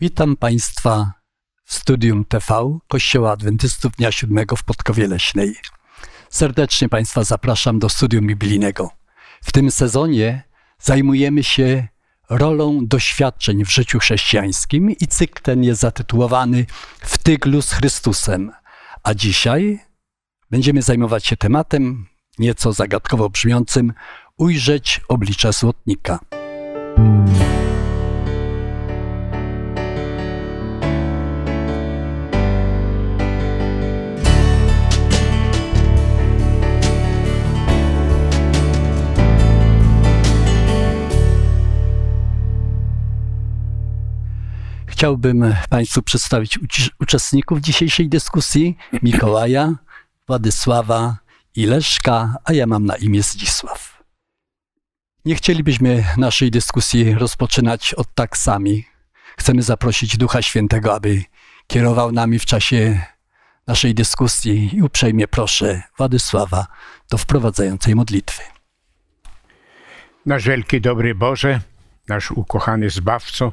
Witam Państwa w studium TV Kościoła Adwentystów Dnia Siódmego w Podkowie Leśnej. Serdecznie Państwa zapraszam do studium biblijnego. W tym sezonie zajmujemy się rolą doświadczeń w życiu chrześcijańskim i cykl ten jest zatytułowany W tyglu z Chrystusem. A dzisiaj będziemy zajmować się tematem nieco zagadkowo brzmiącym Ujrzeć oblicze złotnika. Chciałbym Państwu przedstawić uczestników dzisiejszej dyskusji: Mikołaja, Władysława i Leszka, a ja mam na imię Zdzisław. Nie chcielibyśmy naszej dyskusji rozpoczynać od tak sami. Chcemy zaprosić Ducha Świętego, aby kierował nami w czasie naszej dyskusji i uprzejmie proszę Władysława do wprowadzającej modlitwy. Nasz wielki dobry Boże, nasz ukochany Zbawco,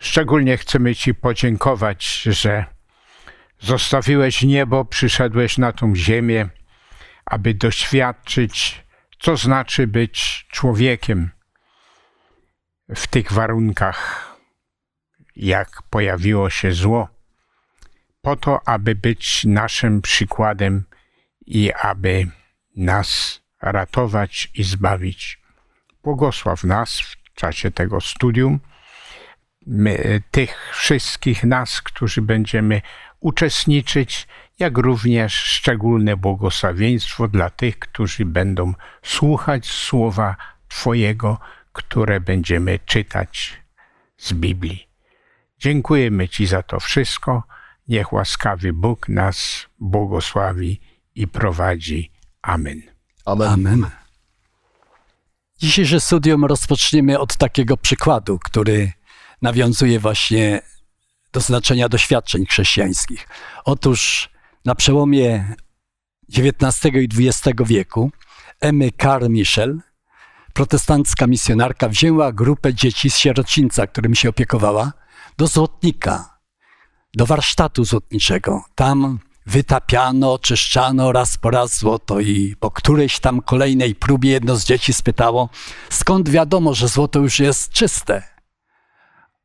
Szczególnie chcemy Ci podziękować, że zostawiłeś niebo, przyszedłeś na tą ziemię, aby doświadczyć, co znaczy być człowiekiem w tych warunkach, jak pojawiło się zło, po to, aby być naszym przykładem i aby nas ratować i zbawić. Błogosław nas w czasie tego studium my, tych wszystkich nas, którzy będziemy uczestniczyć, jak również szczególne błogosławieństwo dla tych, którzy będą słuchać słowa Twojego, które będziemy czytać z Biblii. Dziękujemy Ci za to wszystko. Niech łaskawy Bóg nas błogosławi i prowadzi. Amen. Amen. Amen. Dzisiejsze studium rozpoczniemy od takiego przykładu, który nawiązuje właśnie do znaczenia doświadczeń chrześcijańskich. Otóż na przełomie XIX i XX wieku Emmy Carmichael, protestancka misjonarka, wzięła grupę dzieci z sierocińca, którym się opiekowała, do złotnika, do warsztatu złotniczego. Tam wytapiano, czyszczano raz po raz złoto i po którejś tam kolejnej próbie jedno z dzieci spytało, skąd wiadomo, że złoto już jest czyste.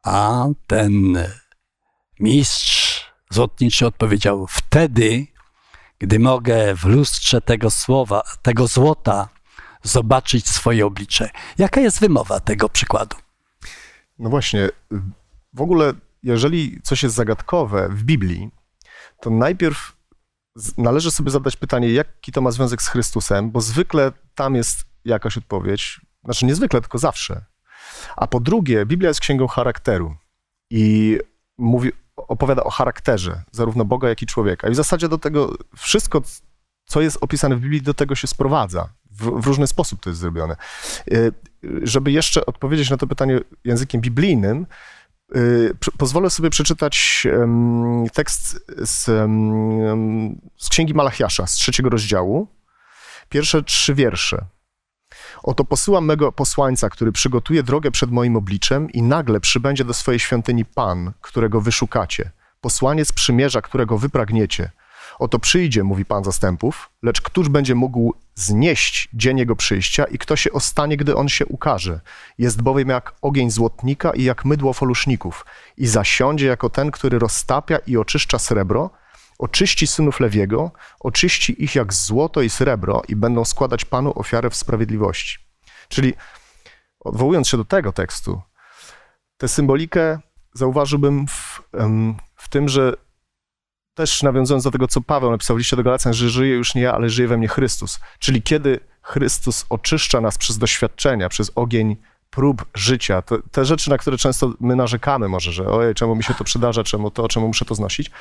A ten mistrz złotniczy odpowiedział: Wtedy, gdy mogę w lustrze tego słowa, tego złota zobaczyć swoje oblicze. Jaka jest wymowa tego przykładu? No właśnie, w ogóle, jeżeli coś jest zagadkowe w Biblii, to najpierw należy sobie zadać pytanie, jaki to ma związek z Chrystusem, bo zwykle tam jest jakaś odpowiedź, znaczy niezwykle, tylko zawsze. A po drugie, Biblia jest księgą charakteru i mówi, opowiada o charakterze zarówno Boga, jak i człowieka. I w zasadzie do tego wszystko, co jest opisane w Biblii, do tego się sprowadza. W, w różny sposób to jest zrobione. Y, żeby jeszcze odpowiedzieć na to pytanie językiem biblijnym, y, pozwolę sobie przeczytać tekst z, z Księgi Malachiasza, z trzeciego rozdziału, pierwsze trzy wiersze. Oto posyłam mego posłańca, który przygotuje drogę przed moim obliczem i nagle przybędzie do swojej świątyni Pan, którego wyszukacie, posłaniec przymierza, którego wypragniecie. Oto przyjdzie, mówi Pan zastępów, lecz któż będzie mógł znieść dzień jego przyjścia i kto się ostanie, gdy on się ukaże? Jest bowiem jak ogień złotnika i jak mydło foluszników i zasiądzie jako ten, który roztapia i oczyszcza srebro, oczyści synów Lewiego, oczyści ich jak złoto i srebro i będą składać Panu ofiarę w sprawiedliwości. Czyli odwołując się do tego tekstu, tę symbolikę zauważyłbym w, w tym, że też nawiązując do tego, co Paweł napisał w liście do Galacjan, że żyje już nie ja, ale żyje we mnie Chrystus. Czyli kiedy Chrystus oczyszcza nas przez doświadczenia, przez ogień prób życia, te, te, rzeczy, na które często my narzekamy może, że ojej, czemu mi się to przydarza, czemu to, czemu muszę to znosić,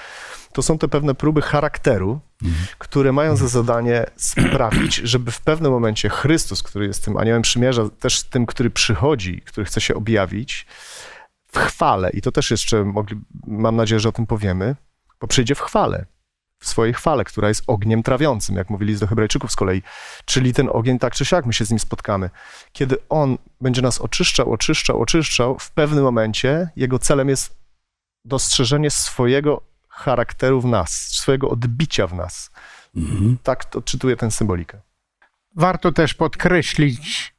to są te pewne próby charakteru, mhm. które mają za zadanie sprawić, żeby w pewnym momencie Chrystus, który jest tym aniołem przymierza, też tym, który przychodzi, który chce się objawić, w chwale, i to też jeszcze mogli, mam nadzieję, że o tym powiemy, bo przyjdzie w chwale w swojej chwale, która jest ogniem trawiącym, jak mówili do Hebrajczyków z kolei. Czyli ten ogień tak czy siak my się z nim spotkamy. Kiedy on będzie nas oczyszczał, oczyszczał, oczyszczał, w pewnym momencie jego celem jest dostrzeżenie swojego charakteru w nas, swojego odbicia w nas. Mhm. Tak to odczytuję tę symbolikę. Warto też podkreślić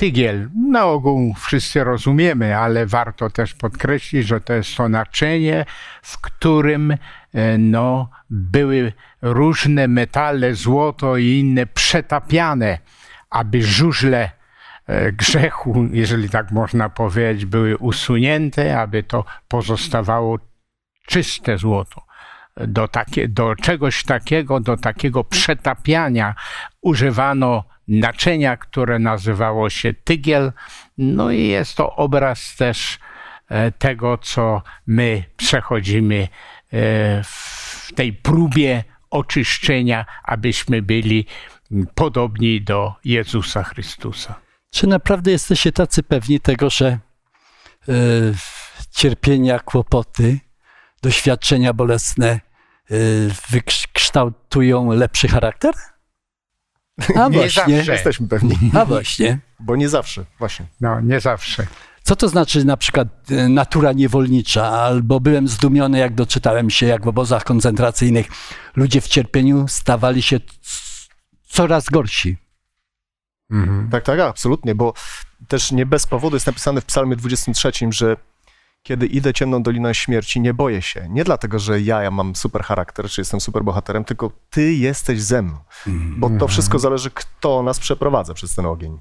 tygiel. Na ogół wszyscy rozumiemy, ale warto też podkreślić, że to jest to naczynie, w którym e, no, były różne metale, złoto i inne przetapiane, aby żużle e, grzechu, jeżeli tak można powiedzieć, były usunięte, aby to pozostawało czyste złoto. Do, takie, do czegoś takiego, do takiego przetapiania używano naczynia, które nazywało się tygiel. No i jest to obraz też e, tego, co my przechodzimy e, w tej próbie oczyszczenia, abyśmy byli podobni do Jezusa Chrystusa. Czy naprawdę jesteście tacy pewni tego, że e, cierpienia, kłopoty, doświadczenia bolesne wykształtują lepszy charakter? A Nie właśnie, zawsze. Jesteśmy pewni, a właśnie. bo nie zawsze, właśnie. No, nie zawsze. Co to znaczy na przykład e, natura niewolnicza? Albo byłem zdumiony, jak doczytałem się, jak w obozach koncentracyjnych ludzie w cierpieniu stawali się coraz gorsi. Mhm. Tak, tak, absolutnie, bo też nie bez powodu jest napisane w Psalmie 23, że kiedy idę ciemną doliną śmierci, nie boję się. Nie dlatego, że ja, ja mam super charakter, czy jestem super bohaterem, tylko ty jesteś ze mną. Bo to wszystko zależy, kto nas przeprowadza przez ten ogień.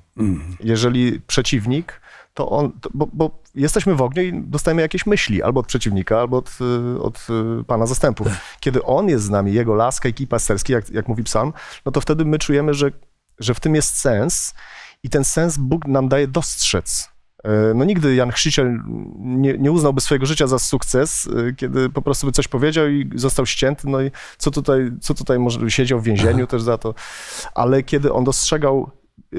Jeżeli przeciwnik, to on, to, bo, bo jesteśmy w ogniu i dostajemy jakieś myśli, albo od przeciwnika, albo od, y, od y, pana zastępów. Kiedy on jest z nami, jego laska i kij pasterski, jak, jak mówi psalm, no to wtedy my czujemy, że, że w tym jest sens i ten sens Bóg nam daje dostrzec. E, No nigdy Jan Chrzciciel nie, nie uznałby swojego życia za sukces, e, kiedy po prostu by coś powiedział i został ścięty, no i co tutaj, co tutaj może siedział w więzieniu też za to. Ale kiedy on dostrzegał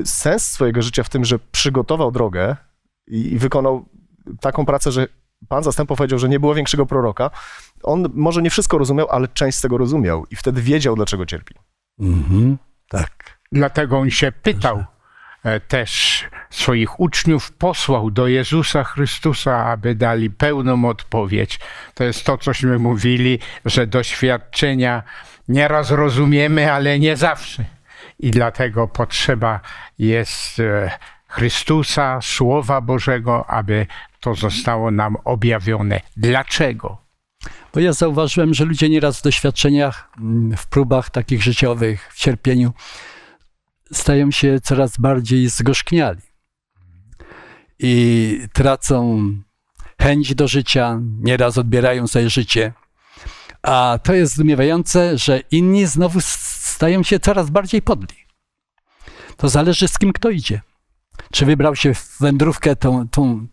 sens swojego życia w tym, że przygotował drogę i, i wykonał taką pracę, że Pan zastępów powiedział, że nie było większego proroka, on może nie wszystko rozumiał, ale część z tego rozumiał i wtedy wiedział, dlaczego cierpi. Mhm. Tak. Dlatego on się pytał też swoich uczniów, posłał do Jezusa Chrystusa, aby dali pełną odpowiedź. To jest to, cośmy mówili, że doświadczenia nieraz rozumiemy, ale nie zawsze. I dlatego potrzeba jest e, Chrystusa, Słowa Bożego, aby to zostało nam objawione. Dlaczego? Bo ja zauważyłem, że ludzie nieraz w doświadczeniach, mm, w próbach takich życiowych, w cierpieniu, stają się coraz bardziej zgorzkniali. I tracą chęć do życia, nieraz odbierają sobie życie. A to jest zdumiewające, że inni znowu stają się coraz bardziej podli. To zależy z kim kto idzie. Czy wybrał się w wędrówkę, tą, tą,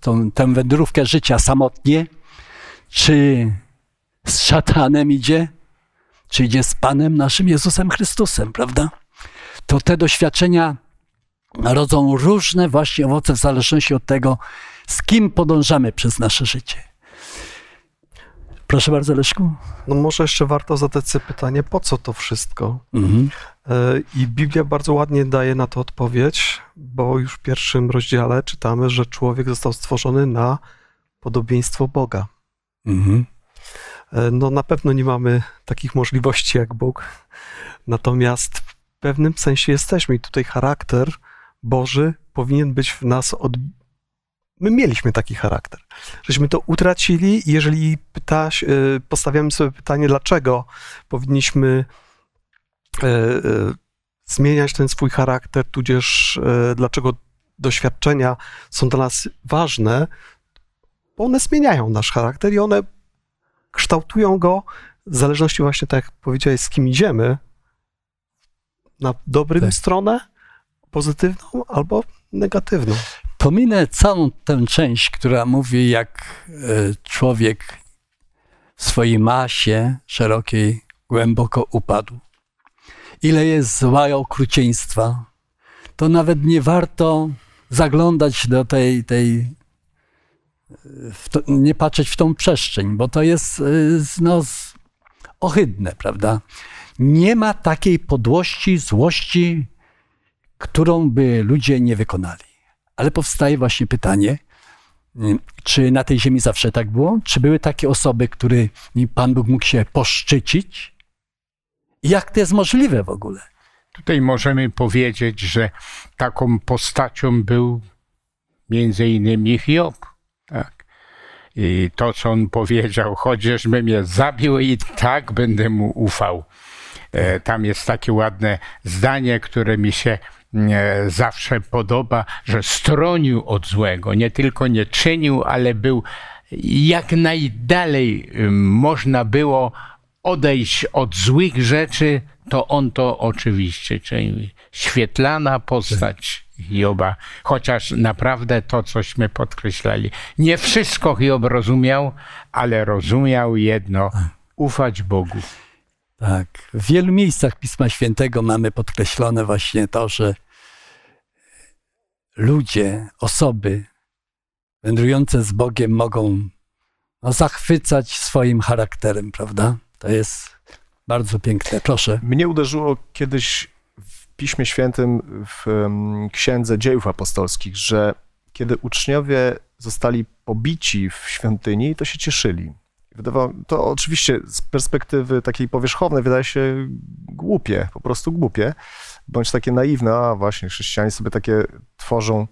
tą, tę wędrówkę życia samotnie, czy z szatanem idzie, czy idzie z Panem naszym Jezusem Chrystusem, prawda? To te doświadczenia rodzą różne właśnie owoce w zależności od tego, z kim podążamy przez nasze życie. Proszę bardzo, Leszku. No może jeszcze warto zadać sobie pytanie, po co to wszystko? Mhm. E, I Biblia bardzo ładnie daje na to odpowiedź, bo już w pierwszym rozdziale czytamy, że człowiek został stworzony na podobieństwo Boga. Mhm. E, No na pewno nie mamy takich możliwości jak Bóg, natomiast pewnym sensie jesteśmy i tutaj charakter Boży powinien być w nas od... My mieliśmy taki charakter. Żeśmy to utracili i jeżeli pytaś, e, postawiamy sobie pytanie, dlaczego powinniśmy e, e, zmieniać ten swój charakter, tudzież dlaczego doświadczenia są dla nas ważne, bo one zmieniają nasz charakter i one kształtują go w zależności właśnie, tak jak powiedziałeś, z kim idziemy, na dobrym Tak. stronę, pozytywną albo negatywną. Pominę całą tę część, która mówi, jak e, człowiek w swojej masie szerokiej głęboko upadł. Ile jest zła i okrucieństwa, to nawet nie warto zaglądać do tej, tej e, to, nie patrzeć w tą przestrzeń, bo to jest e, no, ohydne, prawda? Nie ma takiej podłości, złości, którą by ludzie nie wykonali. Ale powstaje właśnie pytanie, Y, Czy na tej ziemi zawsze tak było? Czy były takie osoby, którymi Pan Bóg mógł się poszczycić? Jak to jest możliwe w ogóle? Tutaj możemy powiedzieć, że taką postacią był między innymi Hiob. Tak. I to, co on powiedział, chociażby mnie zabił i tak będę mu ufał. E, Tam jest takie ładne zdanie, które mi się e, zawsze podoba, że stronił od złego. Nie tylko nie czynił, ale był jak najdalej można było odejść od złych rzeczy, to on to oczywiście czynił. Świetlana postać Hioba, chociaż naprawdę to, cośmy podkreślali, nie wszystko Hiob rozumiał, ale rozumiał jedno, ufać Bogu. Tak. W wielu miejscach Pisma Świętego mamy podkreślone właśnie to, że ludzie, osoby wędrujące z Bogiem mogą no, zachwycać swoim charakterem, prawda? To jest bardzo piękne. Proszę. Mnie uderzyło kiedyś w Piśmie Świętym, w Księdze Dziejów Apostolskich, że kiedy uczniowie zostali pobici w świątyni, to się cieszyli. Wydawało, to oczywiście z perspektywy takiej powierzchownej wydaje się głupie, po prostu głupie, bądź takie naiwne, a właśnie chrześcijanie sobie takie tworzą.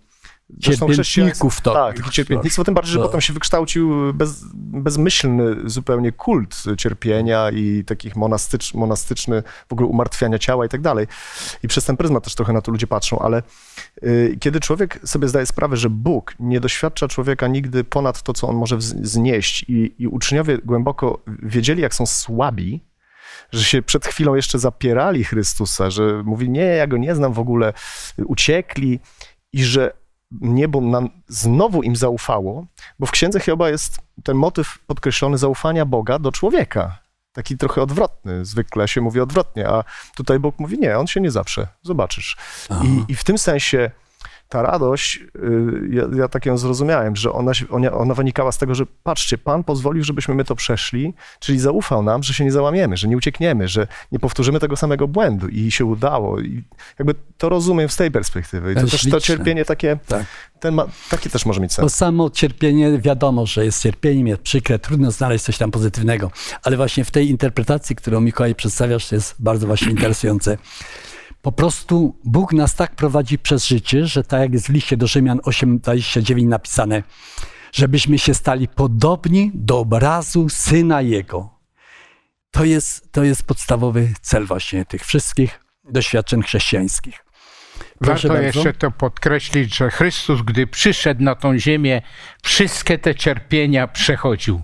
Zresztą Cierpiętników to. Tak, takie cierpiętnictwo, tym bardziej, że to- potem się wykształcił bez, bezmyślny zupełnie kult cierpienia i takich monastycz, monastyczny w ogóle umartwiania ciała i tak dalej. I przez ten pryzmat też trochę na to ludzie patrzą, ale y, kiedy człowiek sobie zdaje sprawę, że Bóg nie doświadcza człowieka nigdy ponad to, co on może znieść i, i uczniowie głęboko wiedzieli, jak są słabi, że się przed chwilą jeszcze zapierali Chrystusa, że mówi, nie, ja go nie znam w ogóle, uciekli i że niebo nam znowu im zaufało, bo w księdze Hioba jest ten motyw podkreślony zaufania Boga do człowieka. Taki trochę odwrotny. Zwykle się mówi odwrotnie, a tutaj Bóg mówi, nie, on się nie zaprze, zobaczysz. I, I w tym sensie ta radość, y, ja, ja tak ją zrozumiałem, że ona, się, ona, ona wynikała z tego, że patrzcie, Pan pozwolił, żebyśmy my to przeszli, czyli zaufał nam, że się nie załamiemy, że nie uciekniemy, że nie powtórzymy tego samego błędu i się udało. I jakby to rozumiem z tej perspektywy. I to też to cierpienie takie, Tak. ten ma, takie też może mieć Bo sens. samo cierpienie, wiadomo, że jest cierpieniem, jest przykre, trudno znaleźć coś tam pozytywnego, ale właśnie w tej interpretacji, którą Mikołaj przedstawiasz, to jest bardzo właśnie interesujące. Po prostu Bóg nas tak prowadzi przez życie, że tak jak jest w liście do Rzymian 8:29 napisane, żebyśmy się stali podobni do obrazu Syna Jego. To jest, to jest podstawowy cel właśnie tych wszystkich doświadczeń chrześcijańskich. Proszę Warto bardzo. jeszcze to podkreślić, że Chrystus, gdy przyszedł na tą ziemię, wszystkie te cierpienia przechodził.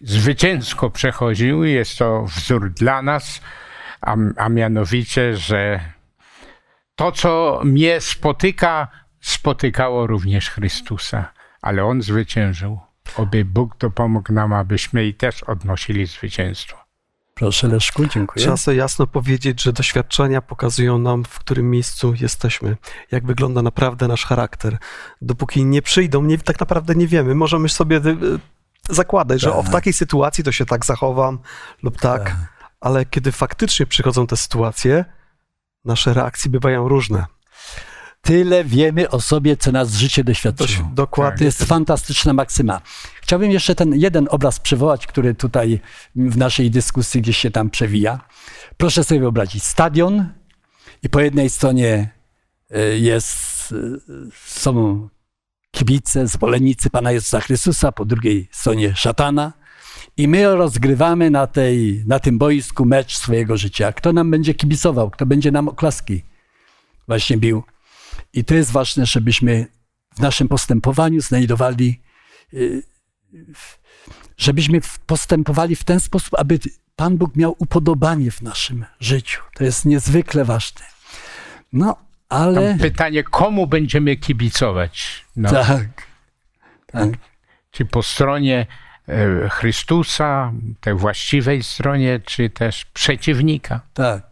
Zwycięsko przechodził i jest to wzór dla nas, a, a mianowicie, że to, co mnie spotyka, spotykało również Chrystusa, ale On zwyciężył. Oby Bóg dopomógł nam, abyśmy i też odnosili zwycięstwo. Proszę Leszku, dziękuję. Trzeba sobie jasno powiedzieć, że doświadczenia pokazują nam, w którym miejscu jesteśmy, jak wygląda naprawdę nasz charakter. Dopóki nie przyjdą, nie, tak naprawdę nie wiemy. Możemy sobie y, zakładać, że o, w Tak. takiej sytuacji to się tak zachowam lub tak, Tak. Ale kiedy faktycznie przychodzą te sytuacje, nasze reakcje bywają różne. Tyle wiemy o sobie, co nas życie doświadczyło. To dokładnie. jest fantastyczna maksyma. Chciałbym jeszcze ten jeden obraz przywołać, który tutaj w naszej dyskusji gdzieś się tam przewija. Proszę sobie wyobrazić stadion i po jednej stronie y, jest, y, są kibice, zwolennicy Pana Jezusa Chrystusa, po drugiej stronie szatana. I my rozgrywamy na, tej, na tym boisku mecz swojego życia. Kto nam będzie kibicował, kto będzie nam oklaski właśnie bił. I to jest ważne, żebyśmy w naszym postępowaniu znajdowali, y, żebyśmy postępowali w ten sposób, aby Pan Bóg miał upodobanie w naszym życiu. To jest niezwykle ważne. No, ale Tam pytanie, komu będziemy kibicować? No. tak, tak, Czy po stronie Chrystusa, tej właściwej stronie, czy też przeciwnika? tak.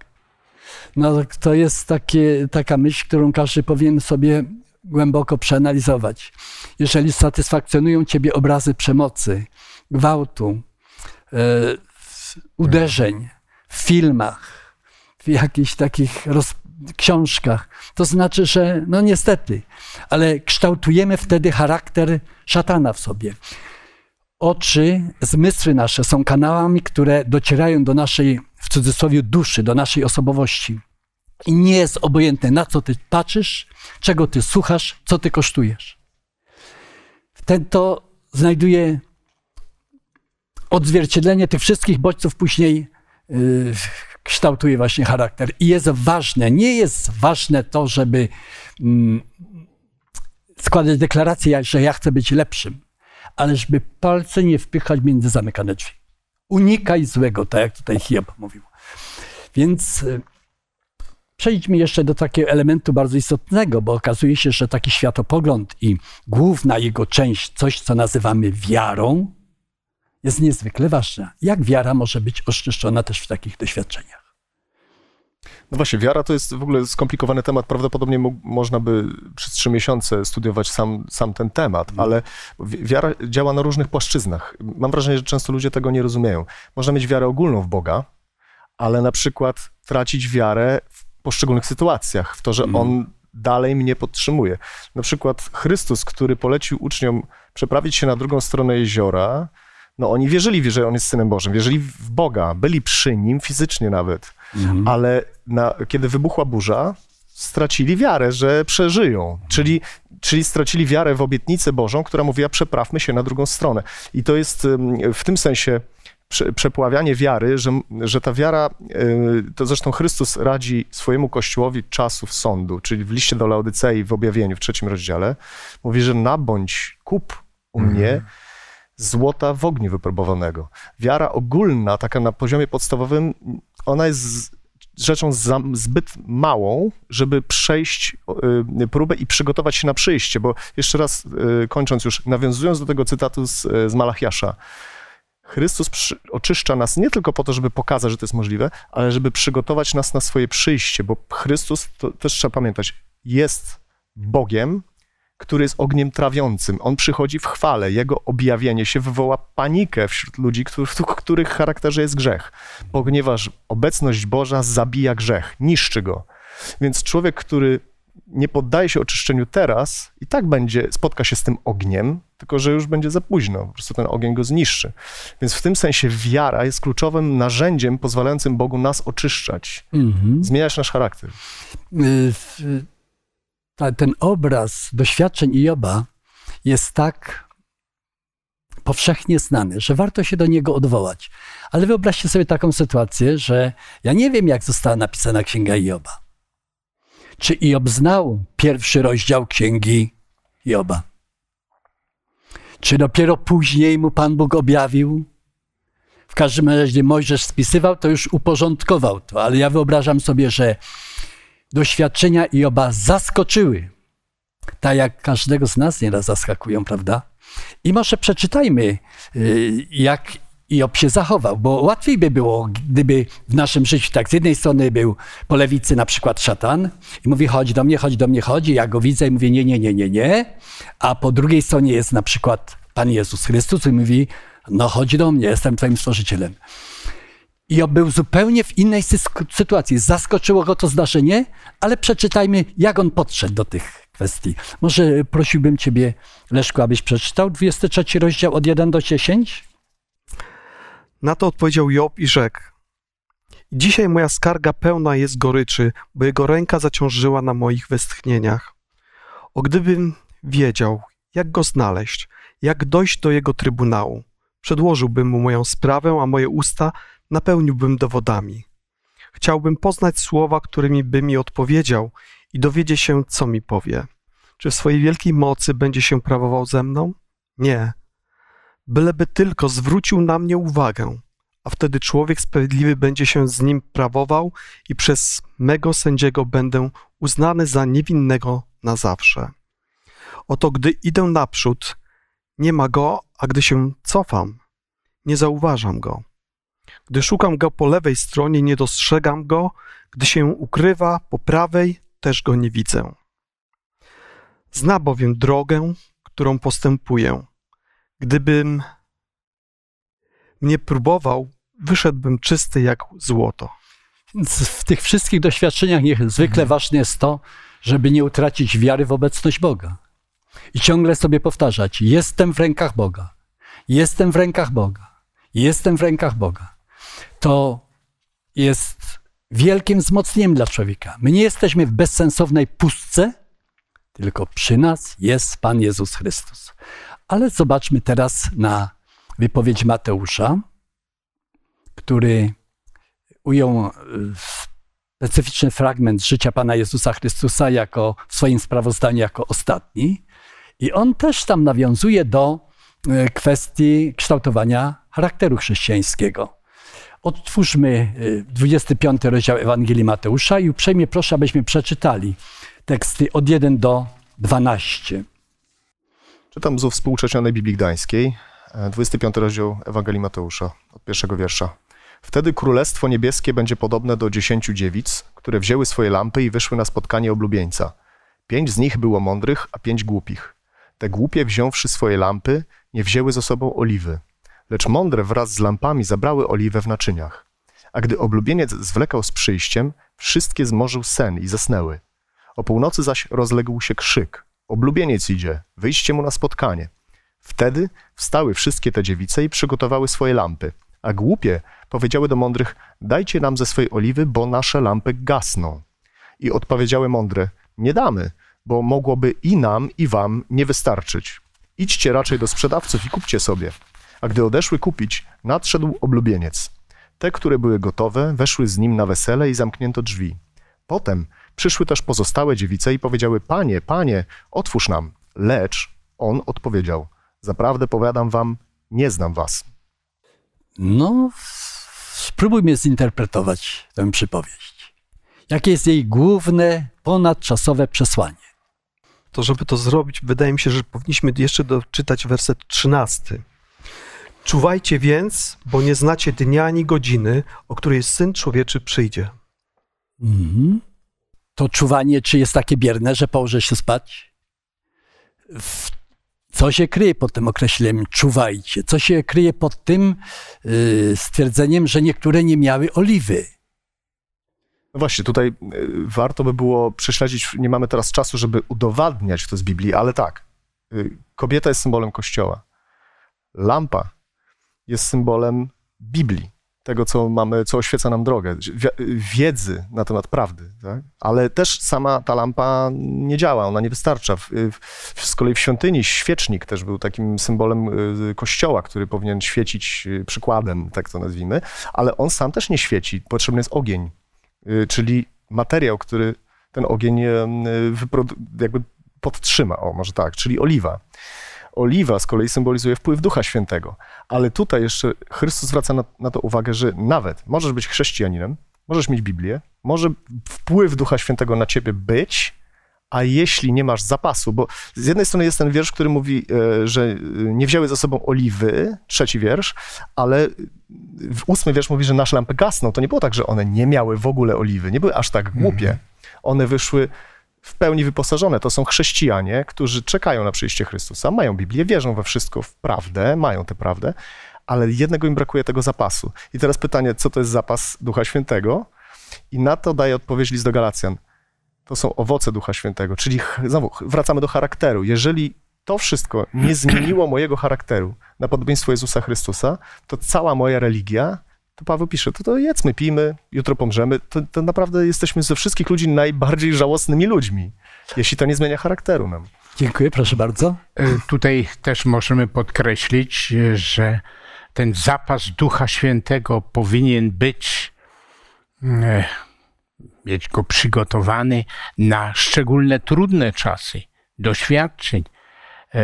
No, to jest takie, taka myśl, którą każdy powinien sobie głęboko przeanalizować. Jeżeli satysfakcjonują ciebie obrazy przemocy, gwałtu, e, uderzeń w filmach, w jakichś takich roz, książkach, to znaczy, że no niestety, ale kształtujemy wtedy charakter szatana w sobie. Oczy, zmysły nasze są kanałami, które docierają do naszej, w cudzysłowie, duszy, do naszej osobowości. I nie jest obojętne, na co ty patrzysz, czego ty słuchasz, co ty kosztujesz. Ten to znajduje odzwierciedlenie tych wszystkich bodźców później yy, kształtuje właśnie charakter. I jest ważne, nie jest ważne to, żeby mm, składać deklarację, że ja chcę być lepszym, ale żeby palce nie wpychać między zamykane drzwi. Unikaj złego, tak jak tutaj Hiob mówił. Więc y, przejdźmy jeszcze do takiego elementu bardzo istotnego, bo okazuje się, że taki światopogląd i główna jego część, coś co nazywamy wiarą, jest niezwykle ważna. Jak wiara może być oszczeszczona też w takich doświadczeniach? No właśnie, wiara to jest w ogóle skomplikowany temat. Prawdopodobnie mógł, można by przez trzy miesiące studiować sam, sam ten temat, Mhm. ale wi- wiara działa na różnych płaszczyznach. Mam wrażenie, że często ludzie tego nie rozumieją. Można mieć wiarę ogólną w Boga, ale na przykład tracić wiarę w poszczególnych sytuacjach, w to, że Mhm. On dalej mnie podtrzymuje. Na przykład Chrystus, który polecił uczniom przeprawić się na drugą stronę jeziora, no oni wierzyli, że On jest Synem Bożym, wierzyli w Boga, byli przy Nim fizycznie nawet ale na, kiedy wybuchła burza, stracili wiarę, że przeżyją. Czyli, czyli stracili wiarę w obietnicę Bożą, która mówiła, przeprawmy się na drugą stronę. I to jest w tym sensie prze, przepławianie wiary, że, że ta wiara, y, to zresztą Chrystus radzi swojemu Kościołowi czasów sądu, czyli w liście do Laodycei w objawieniu w trzecim rozdziale, mówi, że nabądź, kup u mnie złota w ogniu wypróbowanego. Wiara ogólna, taka na poziomie podstawowym, ona jest rzeczą zbyt małą, żeby przejść y, próbę i przygotować się na przyjście, bo jeszcze raz y, kończąc już, nawiązując do tego cytatu z, z Malachiasza, Chrystus oczyszcza nas nie tylko po to, żeby pokazać, że to jest możliwe, ale żeby przygotować nas na swoje przyjście, bo Chrystus, to też trzeba pamiętać, jest Bogiem, który jest ogniem trawiącym. On przychodzi w chwale. Jego objawienie się wywoła panikę wśród ludzi, których, w których charakterze jest grzech, ponieważ obecność Boża zabija grzech, niszczy go. Więc człowiek, który nie poddaje się oczyszczeniu teraz, i tak będzie, spotka się z tym ogniem, tylko że już będzie za późno, po prostu ten ogień go zniszczy. Więc w tym sensie wiara jest kluczowym narzędziem pozwalającym Bogu nas oczyszczać, Mhm. zmieniać nasz charakter. Y, ta, ten obraz doświadczeń Joba jest tak powszechnie znany, że warto się do niego odwołać. Ale wyobraźcie sobie taką sytuację, że ja nie wiem, jak została napisana księga Joba. Czy Job znał pierwszy rozdział księgi Joba? Czy dopiero później mu Pan Bóg objawił? W każdym razie, Mojżesz spisywał, to już uporządkował to, ale ja wyobrażam sobie, że doświadczenia Joba zaskoczyły. Tak jak każdego z nas nieraz zaskakują, prawda? I może przeczytajmy, y, jak Job się zachował, bo łatwiej by było, gdyby w naszym życiu tak z jednej strony był po lewicy na przykład szatan i mówi chodź do mnie, chodź do mnie, chodź, i ja go widzę i mówię nie, nie, nie, nie, nie, a po drugiej stronie jest na przykład Pan Jezus Chrystus i mówi no chodź do mnie, jestem twoim stworzycielem. I on był zupełnie w innej sytuacji. Zaskoczyło go to zdarzenie, ale przeczytajmy, jak on podszedł do tych kwestii. Może prosiłbym Ciebie, Leszku, abyś przeczytał 23 rozdział od 1 do 10? Na to odpowiedział Job i rzekł: Dzisiaj moja skarga pełna jest goryczy, bo jego ręka zaciążyła na moich westchnieniach. O gdybym wiedział, jak go znaleźć, jak dojść do jego trybunału, przedłożyłbym mu moją sprawę, a moje usta napełniłbym dowodami. Chciałbym poznać słowa, którymi by mi odpowiedział i dowiedzieć się, co mi powie. Czy w swojej wielkiej mocy będzie się prawował ze mną? Nie byleby tylko zwrócił na mnie uwagę, a wtedy człowiek sprawiedliwy będzie się z nim prawował i przez mego sędziego będę uznany za niewinnego na zawsze. Oto gdy idę naprzód, nie ma go, a gdy się cofam, nie zauważam go. Gdy szukam go po lewej stronie, nie dostrzegam go, gdy się ukrywa po prawej, też go nie widzę. Zna bowiem drogę, którą postępuję. Gdybym mnie próbował, wyszedłbym czysty jak złoto. W tych wszystkich doświadczeniach niezwykle ważne jest to, żeby nie utracić wiary w obecność Boga. I ciągle sobie powtarzać: Jestem w rękach Boga. Jestem w rękach Boga. Jestem w rękach Boga. To jest wielkim wzmocnieniem dla człowieka. My nie jesteśmy w bezsensownej pustce, tylko przy nas jest Pan Jezus Chrystus. Ale zobaczmy teraz na wypowiedź Mateusza, który ujął e, specyficzny fragment życia Pana Jezusa Chrystusa jako, w swoim sprawozdaniu jako ostatni. I on też tam nawiązuje do e, kwestii kształtowania charakteru chrześcijańskiego. Otwórzmy 25 y, rozdział Ewangelii Mateusza i uprzejmie proszę, abyśmy przeczytali teksty od 1 do 12. Czytam z współcześnionej Biblii Gdańskiej, 25 e, rozdział Ewangelii Mateusza, od pierwszego wiersza. Wtedy Królestwo Niebieskie będzie podobne do dziesięciu dziewic, które wzięły swoje lampy i wyszły na spotkanie oblubieńca. Pięć z nich było mądrych, a pięć głupich. Te głupie, wziąwszy swoje lampy, nie wzięły ze sobą oliwy, lecz mądre wraz z lampami zabrały oliwę w naczyniach. A gdy oblubieniec zwlekał z przyjściem, wszystkie zmorzył sen i zasnęły. O północy zaś rozległ się krzyk. Oblubieniec idzie, wyjście mu na spotkanie. Wtedy wstały wszystkie te dziewice i przygotowały swoje lampy. A głupie powiedziały do mądrych, dajcie nam ze swej oliwy, bo nasze lampy gasną. I odpowiedziały mądre, nie damy, bo mogłoby i nam, i wam nie wystarczyć. Idźcie raczej do sprzedawców i kupcie sobie. A gdy odeszły kupić, nadszedł oblubieniec. Te, które były gotowe, weszły z nim na wesele i zamknięto drzwi. Potem przyszły też pozostałe dziewice i powiedziały: Panie, panie, otwórz nam. Lecz on odpowiedział: Zaprawdę powiadam wam, nie znam was. No, spróbujmy zinterpretować tę przypowieść. Jakie jest jej główne, ponadczasowe przesłanie? To, żeby to zrobić, wydaje mi się, że powinniśmy jeszcze doczytać werset 13. Czuwajcie więc, bo nie znacie dnia ani godziny, o której Syn Człowieczy przyjdzie. Mhm. To czuwanie, czy jest takie bierne, że położę się spać? W co się kryje pod tym określeniem czuwajcie? Co się kryje pod tym yy, stwierdzeniem, że niektóre nie miały oliwy? No właśnie, tutaj y, warto by było prześledzić, nie mamy teraz czasu, żeby udowadniać to z Biblii, ale tak, y, kobieta jest symbolem Kościoła. Lampa jest symbolem Biblii, tego, co mamy, co oświeca nam drogę, wiedzy na temat prawdy. Tak? Ale też sama ta lampa nie działa, ona nie wystarcza. Z kolei w świątyni świecznik też był takim symbolem y, kościoła, który powinien świecić y, przykładem, tak to nazwijmy, ale on sam też nie świeci. Potrzebny jest ogień, y, czyli materiał, który ten ogień jakby podtrzyma, o może tak, czyli oliwa. Oliwa z kolei symbolizuje wpływ Ducha Świętego. Ale tutaj jeszcze Chrystus zwraca na, na to uwagę, że nawet możesz być chrześcijaninem, możesz mieć Biblię, może wpływ Ducha Świętego na ciebie być, a jeśli nie masz zapasu, bo z jednej strony jest ten wiersz, który mówi, e, że nie wzięły za sobą oliwy, trzeci wiersz, ale w ósmy wiersz mówi, że nasze lampy gasną. To nie było tak, że one nie miały w ogóle oliwy, nie były aż tak głupie. Mhm. One wyszły w pełni wyposażone. To są chrześcijanie, którzy czekają na przyjście Chrystusa, mają Biblię, wierzą we wszystko w prawdę, mają tę prawdę, ale jednego im brakuje tego zapasu. I teraz pytanie, co to jest zapas Ducha Świętego? I na to daje odpowiedź list do Galacjan. To są owoce Ducha Świętego, czyli znowu wracamy do charakteru. Jeżeli to wszystko nie zmieniło mojego charakteru na podobieństwo Jezusa Chrystusa, to cała moja religia to Paweł pisze, to, to jedzmy, pijmy, jutro pomrzemy. To, to naprawdę jesteśmy ze wszystkich ludzi najbardziej żałosnymi ludźmi, jeśli to nie zmienia charakteru nam. Dziękuję, proszę bardzo. E, tutaj też możemy podkreślić, że ten zapas Ducha Świętego powinien być, e, mieć go przygotowany na szczególne trudne czasy, doświadczeń. E,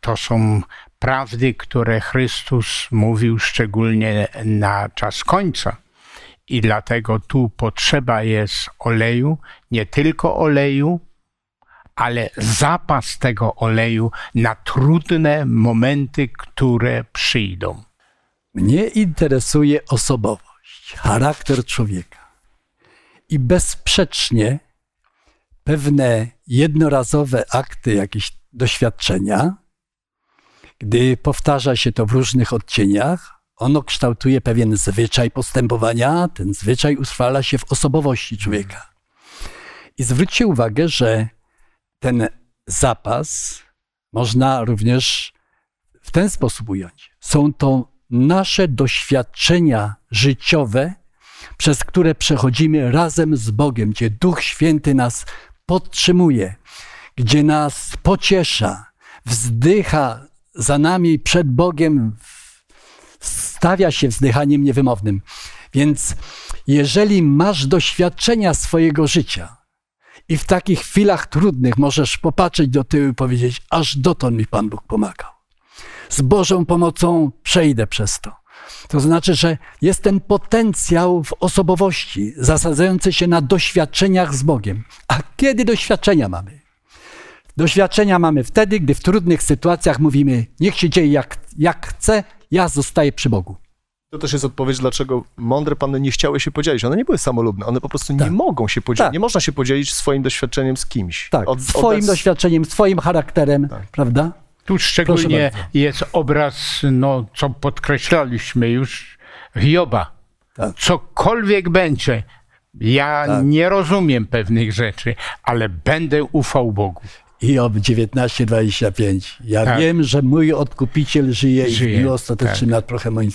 to są prawdy, które Chrystus mówił szczególnie na czas końca. I dlatego tu potrzeba jest oleju, nie tylko oleju, ale zapas tego oleju na trudne momenty, które przyjdą. Mnie interesuje osobowość, charakter człowieka. I bezsprzecznie pewne jednorazowe akty, jakieś doświadczenia gdy powtarza się to w różnych odcieniach, ono kształtuje pewien zwyczaj postępowania, ten zwyczaj utrwala się w osobowości człowieka. I zwróćcie uwagę, że ten zapas można również w ten sposób ująć. Są to nasze doświadczenia życiowe, przez które przechodzimy razem z Bogiem, gdzie Duch Święty nas podtrzymuje, gdzie nas pociesza, wzdycha za nami przed Bogiem, stawia się wzdychaniem niewymownym. Więc jeżeli masz doświadczenia swojego życia i w takich chwilach trudnych możesz popatrzeć do tyłu i powiedzieć, aż dotąd mi Pan Bóg pomagał. Z Bożą pomocą przejdę przez to. To znaczy, że jest ten potencjał w osobowości zasadzający się na doświadczeniach z Bogiem. A kiedy doświadczenia mamy? Doświadczenia mamy wtedy, gdy w trudnych sytuacjach mówimy: Niech się dzieje jak, jak chcę, ja zostaję przy Bogu. To też jest odpowiedź, dlaczego mądre panny nie chciały się podzielić. One nie były samolubne, one po prostu Tak. nie mogą się podzielić. Tak. Nie można się podzielić swoim doświadczeniem z kimś. Tak, Od- swoim od- doświadczeniem, swoim charakterem, Tak. prawda? Tu szczególnie jest obraz, no, co podkreślaliśmy już, Hioba. Tak. Cokolwiek będzie, ja Tak. nie rozumiem pewnych rzeczy, ale będę ufał Bogu. I ob 19:25. Ja Tak. wiem, że mój odkupiciel żyje, i w Żyje, dniu ostatecznym nad prochem moim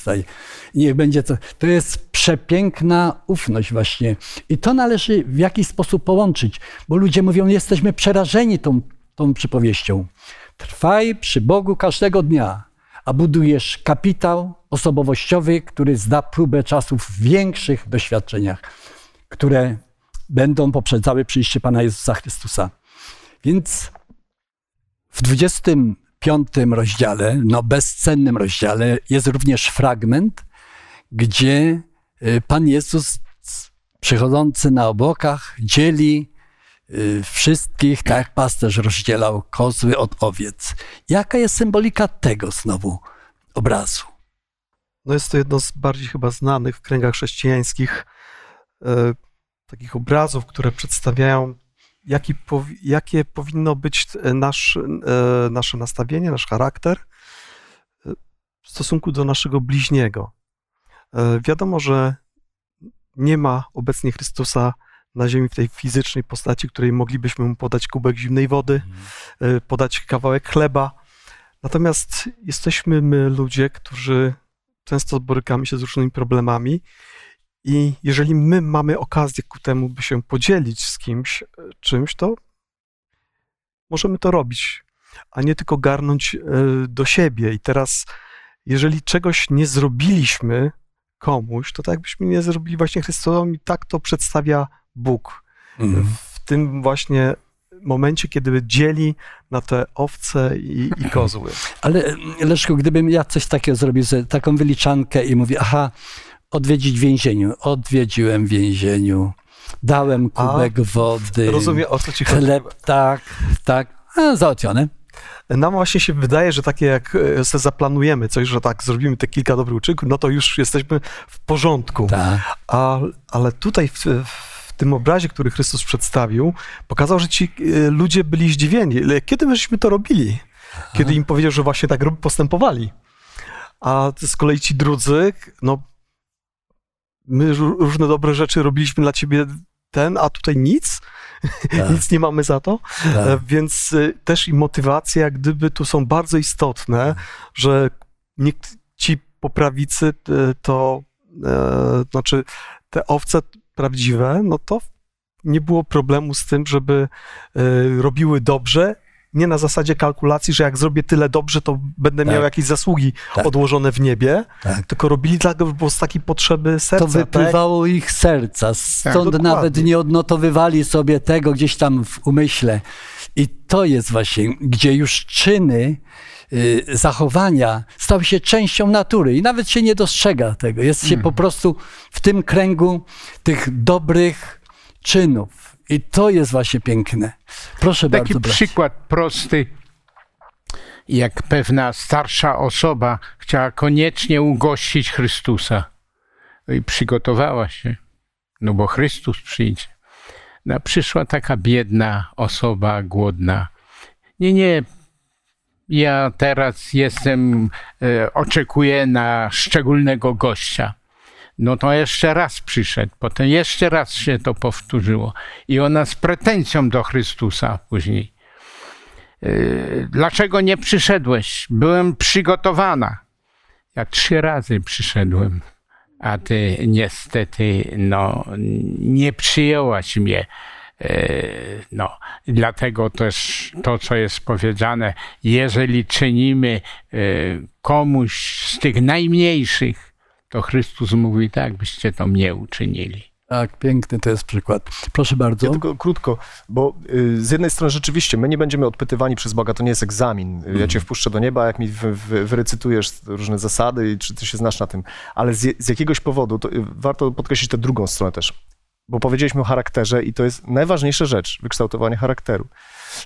Niech będzie to. To jest przepiękna ufność właśnie. I to należy w jakiś sposób połączyć, bo ludzie mówią, jesteśmy przerażeni tą, tą przypowieścią. Trwaj przy Bogu każdego dnia, a budujesz kapitał osobowościowy, który zda próbę czasów w większych doświadczeniach, które będą poprzedzały przyjście Pana Jezusa Chrystusa. Więc w 25 rozdziale, no bezcennym rozdziale, jest również fragment, gdzie y, Pan Jezus przychodzący na obłokach dzieli y, wszystkich, tak jak pasterz rozdzielał kozły od owiec. Jaka jest symbolika tego znowu obrazu? No jest to jedno z bardziej chyba znanych w kręgach chrześcijańskich e, takich obrazów, które przedstawiają, jaki powi- jakie powinno być e, nasz, e, nasze nastawienie, nasz charakter e, w stosunku do naszego bliźniego. Wiadomo, że nie ma obecnie Chrystusa na ziemi w tej fizycznej postaci, której moglibyśmy mu podać kubek zimnej wody, e, podać kawałek chleba. Natomiast jesteśmy my ludzie, którzy często borykamy się z różnymi problemami i jeżeli my mamy okazję ku temu, by się podzielić z kimś e, czymś, to możemy to robić, a nie tylko garnąć e, do siebie. I teraz, jeżeli czegoś nie zrobiliśmy komuś, to tak jakbyśmy nie zrobili właśnie Chrystusowi, tak to przedstawia Bóg Mhm. w tym właśnie momencie, kiedy dzieli na te owce i, i kozły. Ale Leszku, gdybym ja coś takiego zrobił, taką wyliczankę i mówię, aha, odwiedzić w więzieniu. Odwiedziłem w więzieniu, dałem A, kubek wody, Rozumiem, o co ci chodzi. chleb, tak, tak, a, załatwione. Nam właśnie się wydaje, że takie jak sobie zaplanujemy coś, że tak zrobimy te kilka dobrych uczynków, no to już jesteśmy w porządku. Tak. A, ale tutaj w, w tym obrazie, który Chrystus przedstawił, pokazał, że ci e, ludzie byli zdziwieni. Kiedy my żeśmy to robili? Kiedy im powiedział, że właśnie tak postępowali. A z kolei ci drudzy, no my ró- różne dobre rzeczy robiliśmy dla ciebie ten, a tutaj nic, Tak, nic nie mamy za to. E, tak. Więc y, też i motywacja, jak gdyby tu są bardzo istotne, że nikt ci po prawicy y, to, e, znaczy te owce prawdziwe, no to nie było problemu z tym, żeby e, robiły dobrze. Nie na zasadzie kalkulacji, że jak zrobię tyle dobrze, to będę Tak. miał jakieś zasługi Tak. odłożone w niebie, tak. tylko robili tak, bo z takiej potrzeby serca. To tak? wypływało ich serca, stąd dokładnie. nawet nie odnotowywali sobie tego gdzieś tam w umyśle. I to jest właśnie, gdzie już czyny, y, zachowania stały się częścią natury i nawet się nie dostrzega tego. Jest się po prostu w tym kręgu tych dobrych czynów. I to jest właśnie piękne. Proszę Taki bardzo. bracie. przykład prosty, jak pewna starsza osoba chciała koniecznie ugościć Chrystusa. I przygotowała się, no bo Chrystus przyjdzie. No, przyszła taka biedna osoba, głodna. Nie, nie, ja teraz jestem, e, oczekuję na szczególnego gościa. No to jeszcze raz przyszedł, potem jeszcze raz się to powtórzyło. I ona z pretensją do Chrystusa później. E, Dlaczego nie przyszedłeś? Byłem przygotowana. Ja trzy razy przyszedłem, a ty niestety no, nie przyjęłaś mnie. E, No, dlatego też to, co jest powiedziane, jeżeli czynimy e, komuś z tych najmniejszych, to Chrystus mówi tak, byście to mnie uczynili. Tak, piękny to jest przykład. Proszę bardzo. Ja tylko krótko, bo y, z jednej strony rzeczywiście my nie będziemy odpytywani przez Boga, to nie jest egzamin. Ja cię wpuszczę do nieba, jak mi wy, wy, wyrecytujesz różne zasady i czy ty się znasz na tym. Ale z, z jakiegoś powodu, to y, warto podkreślić tę drugą stronę też. Bo powiedzieliśmy o charakterze i to jest najważniejsza rzecz, wykształtowanie charakteru.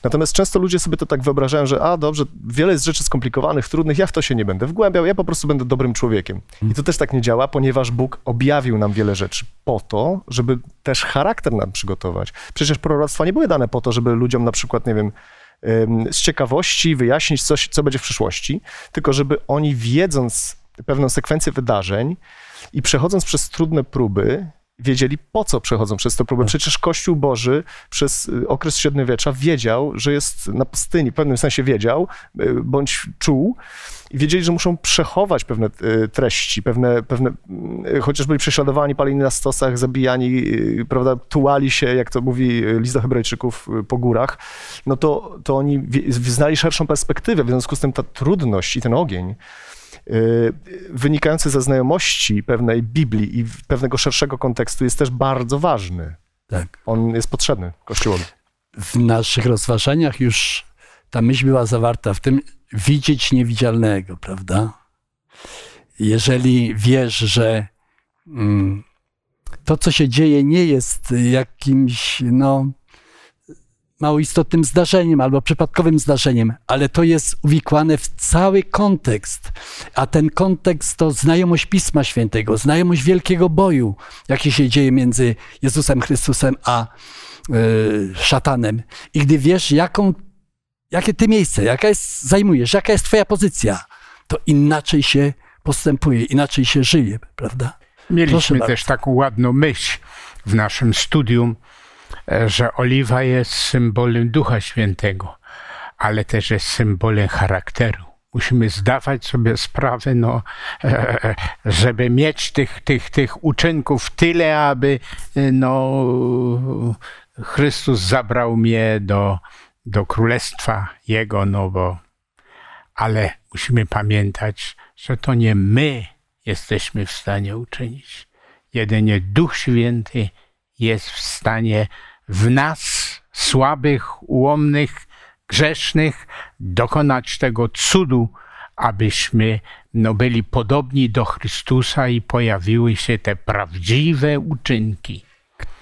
Natomiast często ludzie sobie to tak wyobrażają, że a dobrze, wiele jest rzeczy skomplikowanych, trudnych, ja w to się nie będę wgłębiał, ja po prostu będę dobrym człowiekiem. I to też tak nie działa, ponieważ Bóg objawił nam wiele rzeczy po to, żeby też charakter nam przygotować. Przecież proroctwa nie były dane po to, żeby ludziom na przykład, nie wiem, z ciekawości wyjaśnić coś, co będzie w przyszłości, tylko żeby oni wiedząc pewną sekwencję wydarzeń i przechodząc przez trudne próby, wiedzieli po co przechodzą przez te próby. Przecież Kościół Boży przez y, okres średniowiecza wiedział, że jest na pustyni, w pewnym sensie wiedział, y, bądź czuł, i wiedzieli, że muszą przechować pewne y, treści, pewne, pewne chociaż byli prześladowani, paleni na stosach, zabijani, prawda, tułali się, jak to mówi list do hebrajczyków, po górach, no to, to oni znali szerszą perspektywę, w związku z tym ta trudność i ten ogień wynikający ze znajomości pewnej Biblii i pewnego szerszego kontekstu jest też bardzo ważny. Tak. On jest potrzebny Kościołowi. w naszych rozważaniach już ta myśl była zawarta w tym widzieć niewidzialnego, prawda? Jeżeli wiesz, że mm, to, co się dzieje, nie jest jakimś, no, mało istotnym zdarzeniem albo przypadkowym zdarzeniem, ale to jest uwikłane w cały kontekst. A ten kontekst to znajomość Pisma Świętego, znajomość wielkiego boju, jaki się dzieje między Jezusem Chrystusem a y, szatanem. I gdy wiesz, jaką, jakie ty miejsce, jaka jest, zajmujesz, jaka jest twoja pozycja, to inaczej się postępuje, inaczej się żyje, prawda? Mieliśmy też taką ładną myśl w naszym studium, że oliwa jest symbolem Ducha Świętego, ale też jest symbolem charakteru. Musimy zdawać sobie sprawę, no, e, żeby mieć tych, tych, tych uczynków tyle, aby e, no, Chrystus zabrał mnie do, do królestwa Jego, no bo ale musimy pamiętać, że to nie my jesteśmy w stanie uczynić. Jedynie Duch Święty jest w stanie w nas, słabych, ułomnych, grzesznych, dokonać tego cudu, abyśmy no, byli podobni do Chrystusa i pojawiły się te prawdziwe uczynki.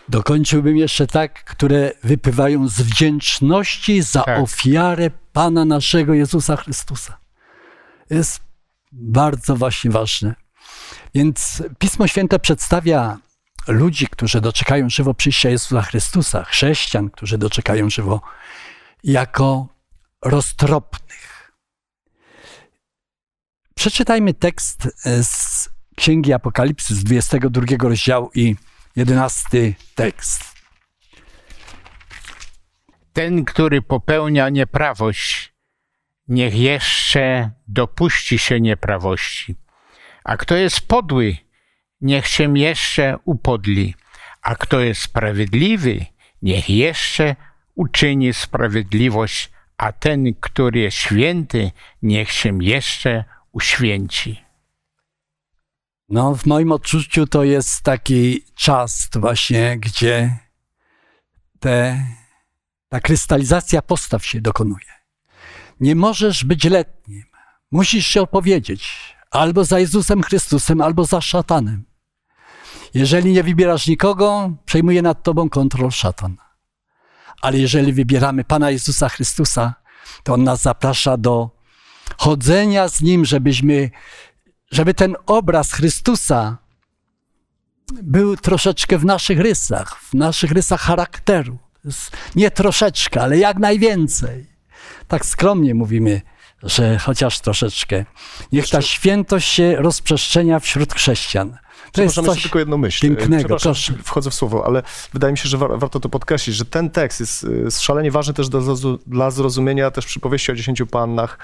Dokończyłbym jeszcze tak, które wypływają z wdzięczności za Tak. ofiarę Pana naszego Jezusa Chrystusa. Jest bardzo właśnie ważne. Więc Pismo Święte przedstawia ludzi, którzy doczekają żywo przyjścia Jezusa Chrystusa, chrześcijan, którzy doczekają żywo, jako roztropnych. Przeczytajmy tekst e, z Księgi Apokalipsy z 22 rozdziału i 11 tekst. Ten, który popełnia nieprawość, niech jeszcze dopuści się nieprawości. A kto jest podły, niech się jeszcze upodli. A kto jest sprawiedliwy, niech jeszcze uczyni sprawiedliwość. A ten, który jest święty, niech się jeszcze uświęci. No, w moim odczuciu to jest taki czas właśnie, gdzie te, ta krystalizacja postaw się dokonuje. Nie możesz być letnim. Musisz się opowiedzieć albo za Jezusem Chrystusem, albo za szatanem. Jeżeli nie wybierasz nikogo, przejmuje nad tobą kontrol szatan. Ale jeżeli wybieramy Pana Jezusa Chrystusa, to On nas zaprasza do chodzenia z Nim, żebyśmy żeby ten obraz Chrystusa był troszeczkę w naszych rysach, w naszych rysach charakteru. Nie troszeczkę, ale jak najwięcej. Tak skromnie mówimy że chociaż troszeczkę. Niech ta świętość się rozprzestrzenia wśród chrześcijan. To jest Przepraszam, coś tylko jedną myśl. pięknego, Przepraszam, proszę. wchodzę w słowo, ale wydaje mi się, że war, warto to podkreślić, że ten tekst jest y, szalenie ważny też do, dla zrozumienia też przypowieści o dziesięciu pannach,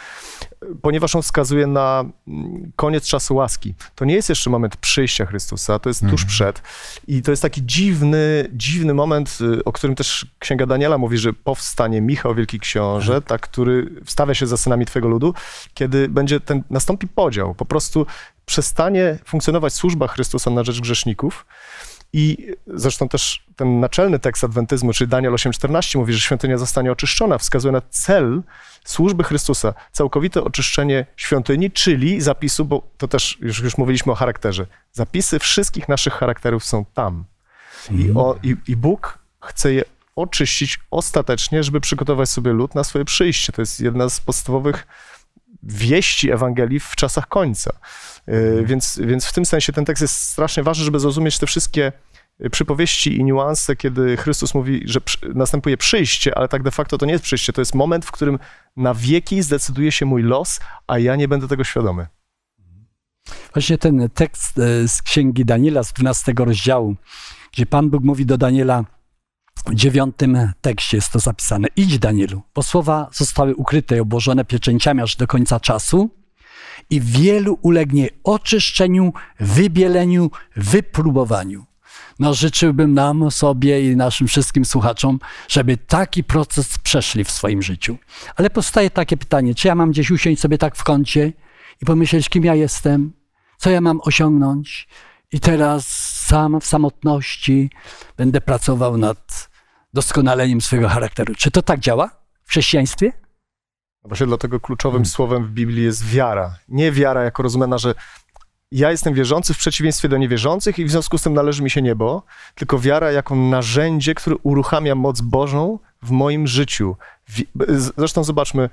y, ponieważ on wskazuje na mm, koniec czasu łaski. To nie jest jeszcze moment przyjścia Chrystusa, to jest tuż przed. I to jest taki dziwny, dziwny moment, o którym też Księga Daniela mówi, że powstanie Michał, wielki książę, tak, który wstawia się za synami Twojego ludu, kiedy będzie ten, nastąpi podział. Po prostu przestanie funkcjonować służba Chrystusa na rzecz grzeszników. I zresztą też ten naczelny tekst adwentyzmu, czyli Daniel 8,14 mówi, że świątynia zostanie oczyszczona, wskazuje na cel służby Chrystusa, całkowite oczyszczenie świątyni, czyli zapisu, bo to też już, już mówiliśmy o charakterze, zapisy wszystkich naszych charakterów są tam. I, o, i, I Bóg chce je oczyścić ostatecznie, żeby przygotować sobie lud na swoje przyjście. To jest jedna z podstawowych wieści Ewangelii w czasach końca. Y, Więc, więc w tym sensie ten tekst jest strasznie ważny, żeby zrozumieć te wszystkie przypowieści i niuanse, kiedy Chrystus mówi, że następuje przyjście, ale tak de facto to nie jest przyjście, to jest moment, w którym na wieki zdecyduje się mój los, a ja nie będę tego świadomy. Właśnie ten tekst e, z księgi Daniela z 12 rozdziału, gdzie Pan Bóg mówi do Daniela, dziewiątym tekście jest to zapisane. Idź, Danielu, bo słowa zostały ukryte i obłożone pieczęciami aż do końca czasu i wielu ulegnie oczyszczeniu, wybieleniu, wypróbowaniu. No, życzyłbym nam, sobie i naszym wszystkim słuchaczom, żeby taki proces przeszli w swoim życiu. Ale powstaje takie pytanie, czy ja mam gdzieś usiąść sobie tak w kącie i pomyśleć, kim ja jestem, co ja mam osiągnąć i teraz sam w samotności będę pracował nad doskonaleniem swojego charakteru. Czy to tak działa w chrześcijaństwie? No Właśnie dlatego kluczowym słowem w Biblii jest wiara. Nie wiara jako rozumiana, że ja jestem wierzący w przeciwieństwie do niewierzących i w związku z tym należy mi się niebo, tylko wiara jako narzędzie, które uruchamia moc Bożą w moim życiu. Zresztą zobaczmy,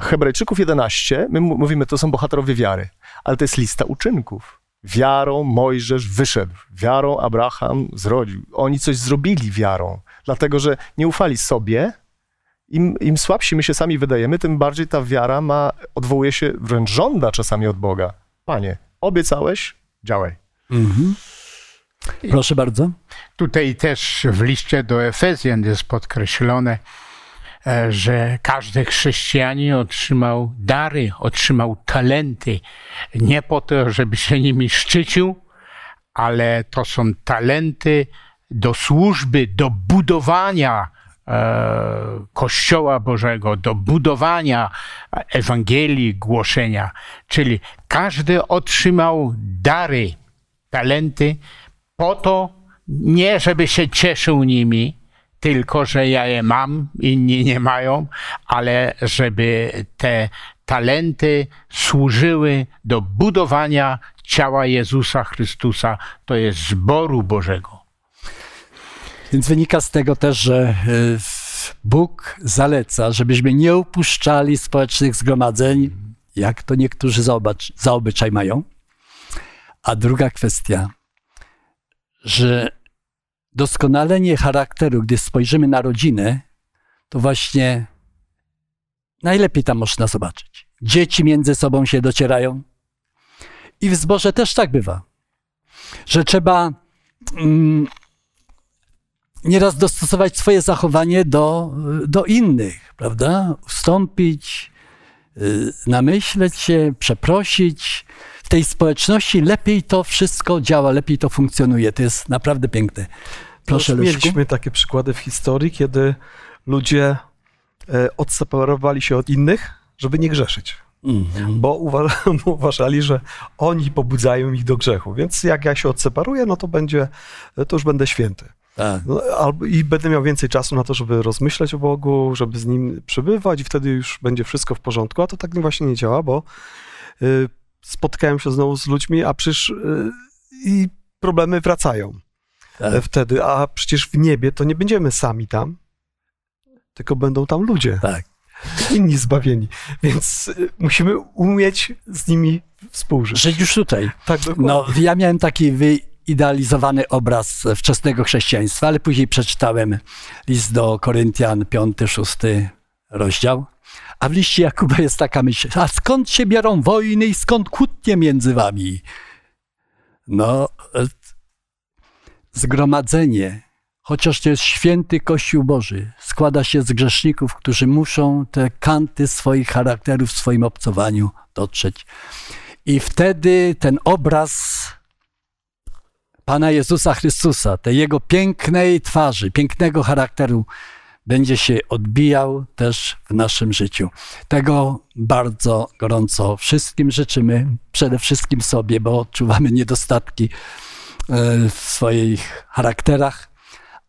Hebrajczyków 11, my mówimy, to są bohaterowie wiary, ale to jest lista uczynków. Wiarą Mojżesz wyszedł, wiarą Abraham zrodził. Oni coś zrobili wiarą, dlatego że nie ufali sobie, im, im słabsi my się sami wydajemy, tym bardziej ta wiara ma, odwołuje się, wręcz żąda czasami od Boga. Panie, obiecałeś, działaj. Proszę bardzo. Tutaj też w liście do Efezjan jest podkreślone, że każdy chrześcijanin otrzymał dary, otrzymał talenty. Nie po to, żeby się nimi szczycił, ale to są talenty do służby, do budowania e, Kościoła Bożego, do budowania Ewangelii, głoszenia. Czyli każdy otrzymał dary, talenty po to, nie żeby się cieszył nimi, tylko że ja je mam, inni nie mają, ale żeby te talenty służyły do budowania ciała Jezusa Chrystusa, to jest zboru Bożego. Więc wynika z tego też, że y, Bóg zaleca, żebyśmy nie upuszczali społecznych zgromadzeń, jak to niektórzy za, obacz- za obyczaj mają. A druga kwestia, że doskonalenie charakteru, gdy spojrzymy na rodzinę, to właśnie najlepiej tam można zobaczyć. Dzieci między sobą się docierają. I w zborze też tak bywa, że trzeba mm, nieraz dostosować swoje zachowanie do, do innych, prawda? Ustąpić, y, namyśleć się, przeprosić. Tej społeczności lepiej to wszystko działa, lepiej to funkcjonuje. To jest naprawdę piękne. Proszę, Leszku. Mieliśmy takie przykłady w historii, kiedy ludzie e, odseparowali się od innych, żeby nie grzeszyć. Mhm. Bo uwa- uważali, że oni pobudzają ich do grzechu. Więc jak ja się odseparuję, no to będzie, to już będę święty. Tak. No, I będę miał więcej czasu na to, żeby rozmyślać o Bogu, żeby z Nim przebywać i wtedy już będzie wszystko w porządku, a to tak właśnie nie działa, bo spotkałem się znowu z ludźmi, a przecież y, i problemy wracają Tak. e, wtedy, a przecież w niebie to nie będziemy sami tam, tylko będą tam ludzie, tak. inni zbawieni, więc y, musimy umieć z nimi współżyć. Żyć już tutaj. Tak, dokładnie. No, ja miałem taki wyidealizowany obraz wczesnego chrześcijaństwa, ale później przeczytałem list do Koryntian, 5, 6 rozdział. A w liście Jakuba jest taka myśl, a skąd się biorą wojny i skąd kłótnie między wami? No, e, zgromadzenie, chociaż to jest święty Kościół Boży, składa się z grzeszników, którzy muszą te kanty swoich charakterów w swoim obcowaniu dotrzeć. I wtedy ten obraz Pana Jezusa Chrystusa, tej Jego pięknej twarzy, pięknego charakteru, będzie się odbijał też w naszym życiu. Tego bardzo gorąco wszystkim życzymy, przede wszystkim sobie, bo odczuwamy niedostatki e, w swoich charakterach,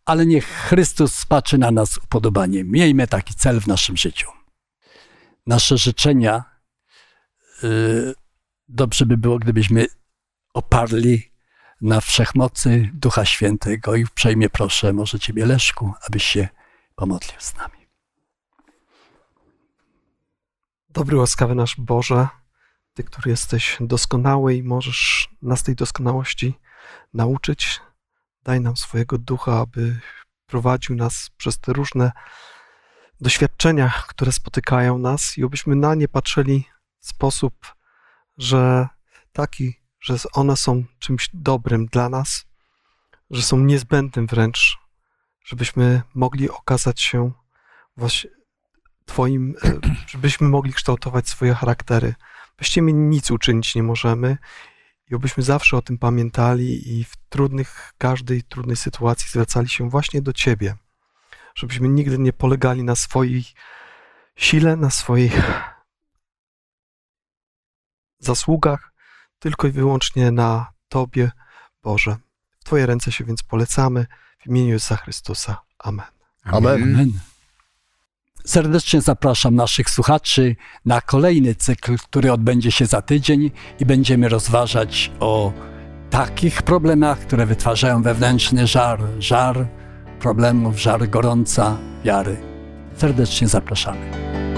ale niech Chrystus patrzy na nas upodobaniem. Miejmy taki cel w naszym życiu. Nasze życzenia y, dobrze by było, gdybyśmy oparli na wszechmocy Ducha Świętego i uprzejmie proszę, może Ciebie Leszku, abyś się pomodlił z nami. Dobry, łaskawy nasz Boże, Ty, który jesteś doskonały i możesz nas tej doskonałości nauczyć, daj nam swojego ducha, aby prowadził nas przez te różne doświadczenia, które spotykają nas i abyśmy na nie patrzyli w sposób, że taki, że one są czymś dobrym dla nas, że są niezbędnym wręcz, żebyśmy mogli okazać się właśnie Twoim, e, żebyśmy mogli kształtować swoje charaktery. Właściwie my nic uczynić nie możemy i obyśmy zawsze o tym pamiętali i w trudnych, każdej trudnej sytuacji zwracali się właśnie do Ciebie. Żebyśmy nigdy nie polegali na swojej sile, na swoich zasługach, tylko i wyłącznie na Tobie, Boże. W Twoje ręce się więc polecamy w imieniu Jezusa Chrystusa. Amen. Amen. Amen. Serdecznie zapraszam naszych słuchaczy na kolejny cykl, który odbędzie się za tydzień i będziemy rozważać o takich problemach, które wytwarzają wewnętrzny żar, żar problemów, żar gorąca wiary. Serdecznie zapraszamy.